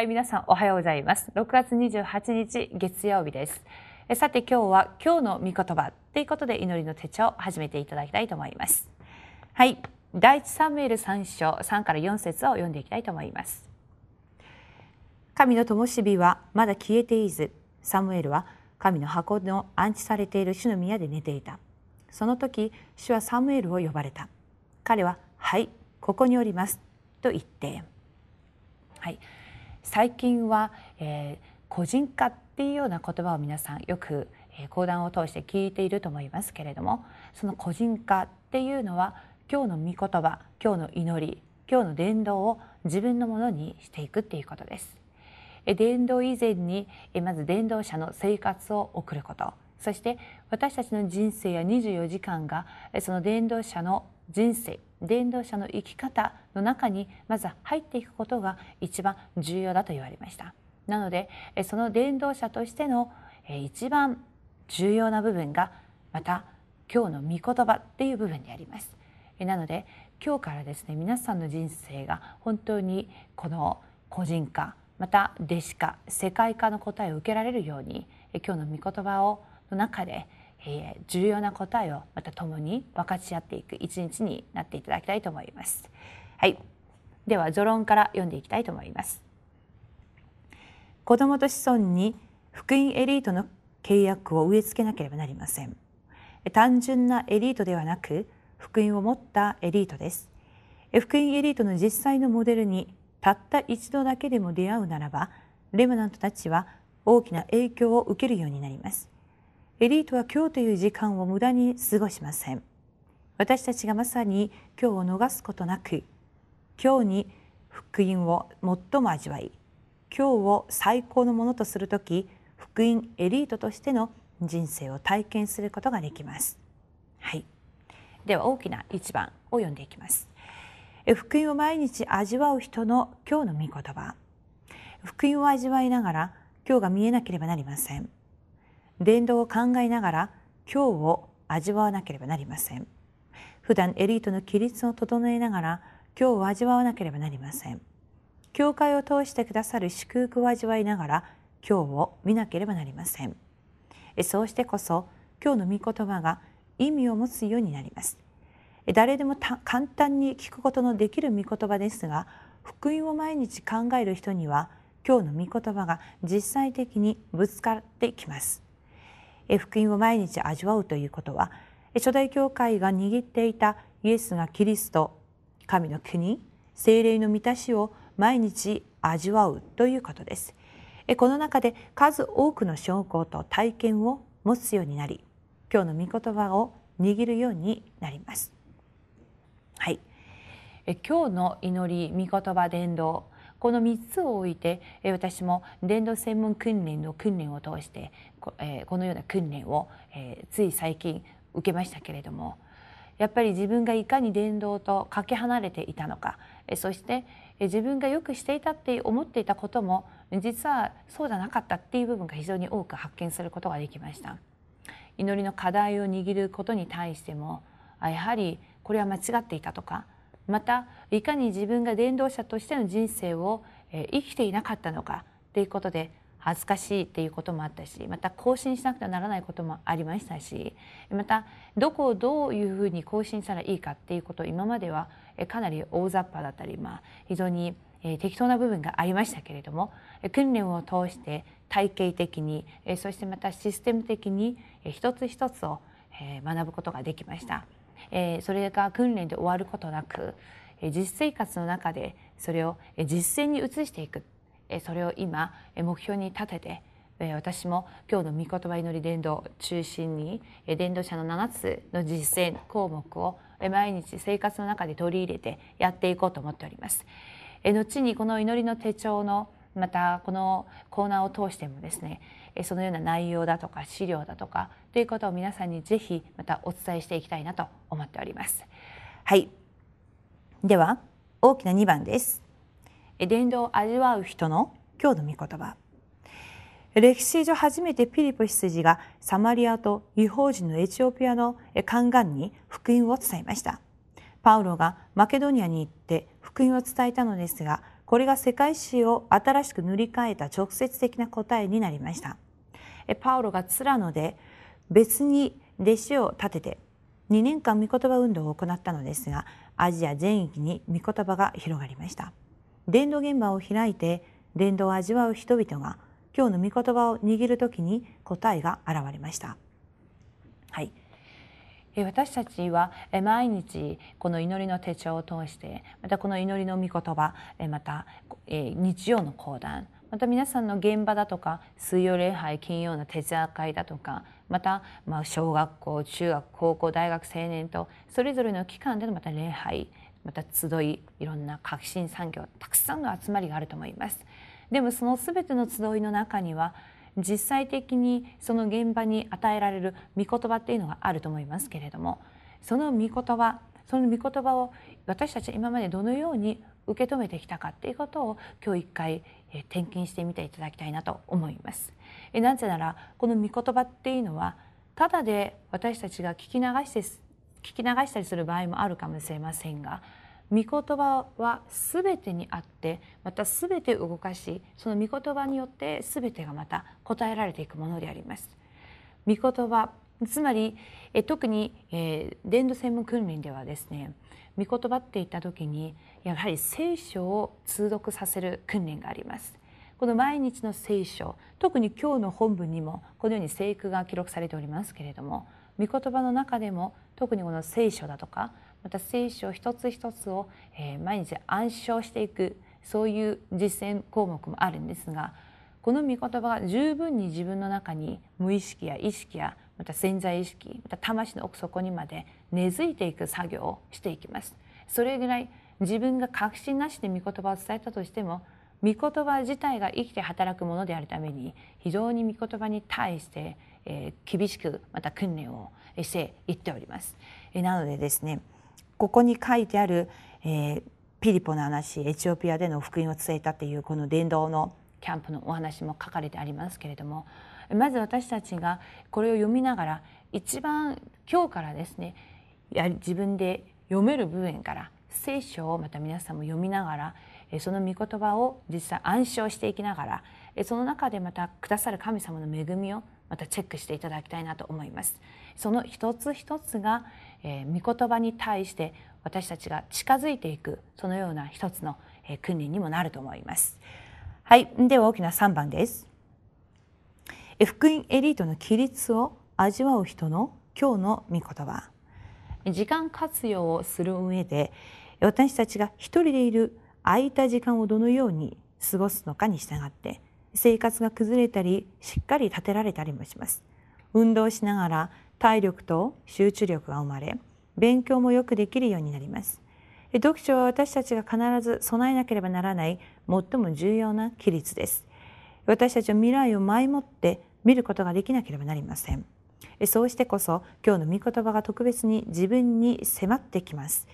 はい、皆さんおはようございます。6月28日月曜日です。えさて今日は今日の御言葉ということで祈りの手帳を始めていただきたいと思います。はい、第一サムエル3章3から4節を読んでいきたいと思います。神の灯火はまだ消えていず、サムエルは神の箱の安置されている主の宮で寝ていた。その時、主はサムエルを呼ばれた。彼は、はい、ここにおります。と言って、はい、最近は、えー、個人化っていうような言葉を皆さんよく、えー、講談を通して聞いていると思いますけれどもその個人化っていうのは今日の御言葉今日の祈り今日の伝道を自分のものにしていくっていうことです。伝道以前にまず伝道者の生活を送ることそして私たちの人生や24時間がその伝道者の人生伝道者の生き方の中にまず入っていくことが一番重要だと言われました。なのでその伝道者としての一番重要な部分がまた今日の御言葉っていう部分であります。なので今日からですね皆さんの人生が本当にこの個人化また弟子化世界化の答えを受けられるように今日の御言葉をの中でえー、重要な答えをまた共に分かち合っていく一日になっていただきたいと思います。はい、では序論から読んでいきたいと思います。子供と子孫に福音エリートの契約を植え付けなければなりません。単純なエリートではなく福音を持ったエリートです。福音エリートの実際のモデルにたった一度だけでも出会うならばレムナントたちは大きな影響を受けるようになります。エリートは今日という時間を無駄に過ごしません。私たちがまさに今日を逃すことなく今日に福音を最も味わい今日を最高のものとする時福音エリートとしての人生を体験することができます。はい。では大きな一番を読んでいきます。福音を毎日味わう人の今日の御言葉。福音を味わいながら今日が見えなければなりません。伝道を考えながら今日を味わわなければなりません。普段エリートの規律を整えながら今日を味わわなければなりません。教会を通してくださる祝福を味わいながら今日を見なければなりません。そうしてこそ今日の御言葉が意味を持つようになります。誰でも簡単に聞くことのできる御言葉ですが福音を毎日考える人には今日の御言葉が実際的にぶつかってきます。福音を毎日味わうということは初代教会が握っていたイエスがキリスト神の国精霊の満たしを毎日味わうということです。この中で数多くの証拠と体験を持つようになり今日の御言葉を握るようになります。はい。今日の祈り御言葉伝道。この3つを置いて私も伝道専門訓練の訓練を通してこのような訓練をつい最近受けましたけれどもやっぱり自分がいかに伝道とかけ離れていたのかそして自分がよくしていたって思っていたことも実はそうじゃなかったっていう部分が非常に多く発見することができました。祈りの課題を握ることに対してもやはりこれは間違っていたとかまたいかに自分が伝道者としての人生を生きていなかったのかということで恥ずかしいっていうこともあったしまた更新しなくてはならないこともありましたしまたどこをどういうふうに更新したらいいかっていうことを今まではかなり大雑把だったり、まあ、非常に適当な部分がありましたけれども訓練を通して体系的にそしてまたシステム的に一つ一つを学ぶことができました。それが訓練で終わることなく実生活の中でそれを実践に移していくそれを今目標に立てて私も今日の御言葉祈り伝道中心に伝道者の7つの実践項目を毎日生活の中で取り入れてやっていこうと思っております。後にこの祈りの手帳のまたこのコーナーを通してもですねそのような内容だとか資料だとかということを皆さんにぜひまたお伝えしていきたいなと思っております。はい。では大きな2番です。伝道を味わう人の今日の御言葉。歴史上初めてピリポ羊がサマリアと違法人のエチオピアの宦官に福音を伝えました。パウロがマケドニアに行って福音を伝えたのですがこれが世界史を新しく塗り替えた直接的な答えになりましたパウロがツラノで別に弟子を立てて2年間御言葉運動を行ったのですがアジア全域に御言葉が広がりました伝道現場を開いて伝道を味わう人々が今日の御言葉を握る時に答えが現れました。はい。私たちは毎日この祈りの手帳を通してまたこの祈りの御言葉また日曜の講談また皆さんの現場だとか水曜礼拝金曜の徹夜会だとかまたま小学校中学高校大学青年とそれぞれの期間でのまた礼拝また集いいろんな革新産業たくさんの集まりがあると思います。でもその全ての集いの中には実際的にその現場に与えられる御言葉っていうのがあると思いますけれどもその御言葉その御言葉を私たちは今までどのように受け止めてきたかっていうことを今日一回点検してみていただきたいなと思います。なぜならこの御言葉っていうのはただで私たちが聞き流して聞き流したりする場合もあるかもしれませんが御言葉は全てにあってまた全て動かしその御言葉によって全てがまた答えられていくものであります。御言葉つまり特に、えー、伝道専門訓練ではですね御言葉って言った時にやはり聖書を通読させる訓練があります。この毎日の聖書特に今日の本文にもこのように聖句が記録されておりますけれども御言葉の中でも特にこの聖書だとかまた聖書一つ一つを、え毎日暗唱していくそういう実践項目もあるんですがこの御言葉が十分に自分の中に無意識や意識やまた潜在意識また魂の奥底にまで根付いていく作業をしていきます。それぐらい自分が確信なしで御言葉を伝えたとしても御言葉自体が生きて働くものであるために非常に御言葉に対して、えー、厳しくまた訓練をしていっております。えなのでですねここに書いてある、えー、ピリポの話エチオピアでの福音を伝えたっていうこの伝道のキャンプのお話も書かれてありますけれどもまず私たちがこれを読みながら一番今日からですねや自分で読める部分から聖書をまた皆さんも読みながらその御言葉を実際暗唱していきながらその中でまたくださる神様の恵みをまたチェックしていただきたいなと思います。その一つ一つがえー、御言葉に対して私たちが近づいていくそのような一つの、えー、訓練にもなると思います。はい、では大きな3番です。福音エリートの規律を味わう人の今日の御言葉。時間活用をする上で私たちが一人でいる空いた時間をどのように過ごすのかに従って生活が崩れたりしっかり立てられたりもします。運動しながら体力と集中力が生まれ勉強もよくできるようになります。読書は私たちが必ず備えなければならない最も重要な規律です。私たちは未来を前もって見ることができなければなりません。そうしてこそ今日の御言葉が特別に自分に迫ってきます。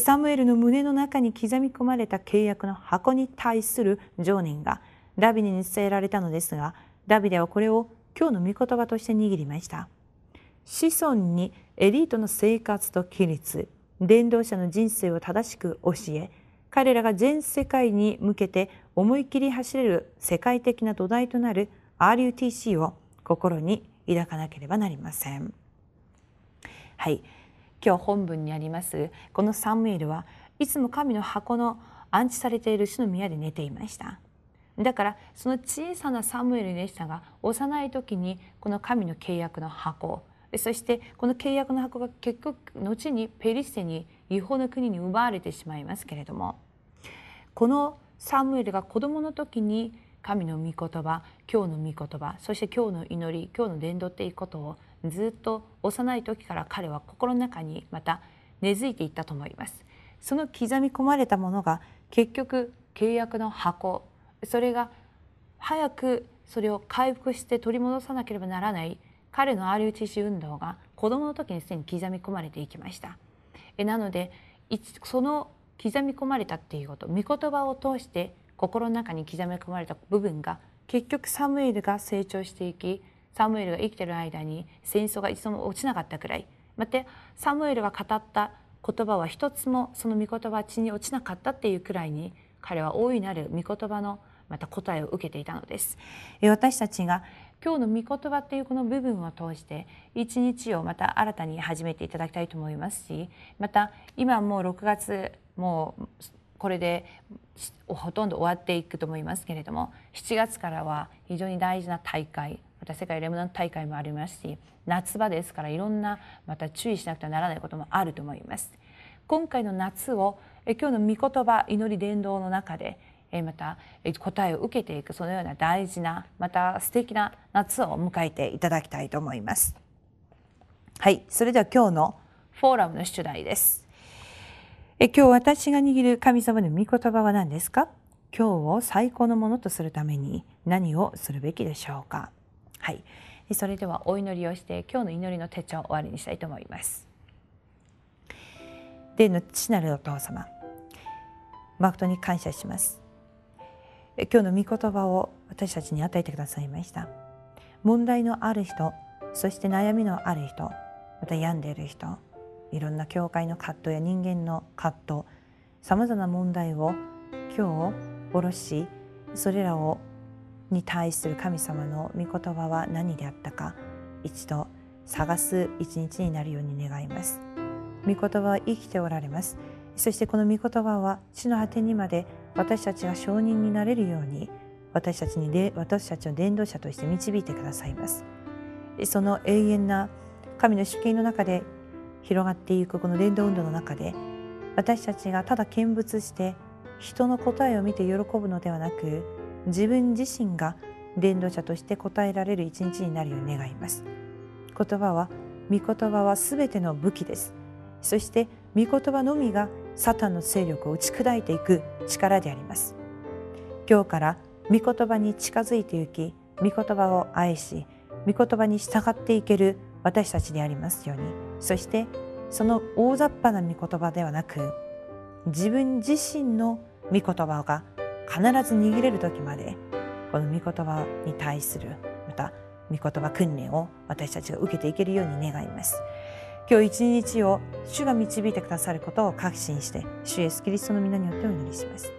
サムエルの胸の中に刻み込まれた契約の箱に対する情念がダビデに伝えられたのですがダビデはこれを今日の御言葉として握りました子孫にエリートの生活と規律伝道者の人生を正しく教え彼らが全世界に向けて思い切り走れる世界的な土台となる RUTC を心に抱かなければなりません。はい、今日本文にありますこのサムエルはいつも神の箱の安置されている主の宮で寝ていました。だからその小さなサムエルでしたが幼い時にこの神の契約の箱そしてこの契約の箱が結局後にペリシテに違法の国に奪われてしまいますけれどもこのサムエルが子供の時に神の御言葉今日の御言葉そして今日の祈り今日の伝道っていうことをずっと幼い時から彼は心の中にまた根付いていったと思います。その刻み込まれたものが結局契約の箱それが早くそれを回復して取り戻さなければならない彼の RUTC 運動が子どもの時にすでに刻み込まれていきました。えなのでその刻み込まれたっていうこと御言葉を通して心の中に刻み込まれた部分が結局サムエルが成長していきサムエルが生きてる間に戦争が一度も落ちなかったくらいまたサムエルが語った言葉は一つもその御言葉は地に落ちなかったっていうくらいに彼は大いなる御言葉のまた答えを受けていたのです。私たちが今日の御言葉っていうこの部分を通して一日をまた新たに始めていただきたいと思いますしまた今もう6月もうこれでほとんど終わっていくと思いますけれども7月からは非常に大事な大会た世界レムナント大会もありますし夏場ですからいろんなまた注意しなくてはならないこともあると思います。今回の夏を今日の御言葉祈り伝道の中でまた答えを受けていくそのような大事なまた素敵な夏を迎えていただきたいと思います。はい、それでは今日のフォーラムの出題です。え今日私が握る神様の御言葉は何ですか？今日を最高のものとするために何をするべきでしょうか？はい、それではお祈りをして今日の祈りの手帳を終わりにしたいと思います。天の父なるお父様誠に感謝します。今日の御言葉を私たちに与えてくださいました問題のある人そして悩みのある人また病んでいる人いろんな教会の葛藤や人間の葛藤さまざまな問題を今日下ろしそれらをに対する神様の御言葉は何であったか一度探す一日になるように願います。御言葉は生きておられます。そしてこの御言葉は地の果てにまで私たちが証人になれるように私たちにで私たちの伝道者として導いてくださいます。その永遠な神の主権の中で広がっていくこの伝道運動の中で私たちがただ見物して人の答えを見て喜ぶのではなく自分自身が伝道者として答えられる一日になるよう願います。言葉は御言葉はすべての武器です。そして御言葉のみがサタンの勢力を打ち砕いていく力であります。今日から御言葉に近づいていき御言葉を愛し御言葉に従っていける私たちでありますように。そしてその大雑把な御言葉ではなく自分自身の御言葉が必ず握れる時までこの御言葉に対するまた御言葉訓練を私たちが受けていけるように願います。今日一日を主が導いてくださることを確信して主イエスキリストの皆によってお祈りします。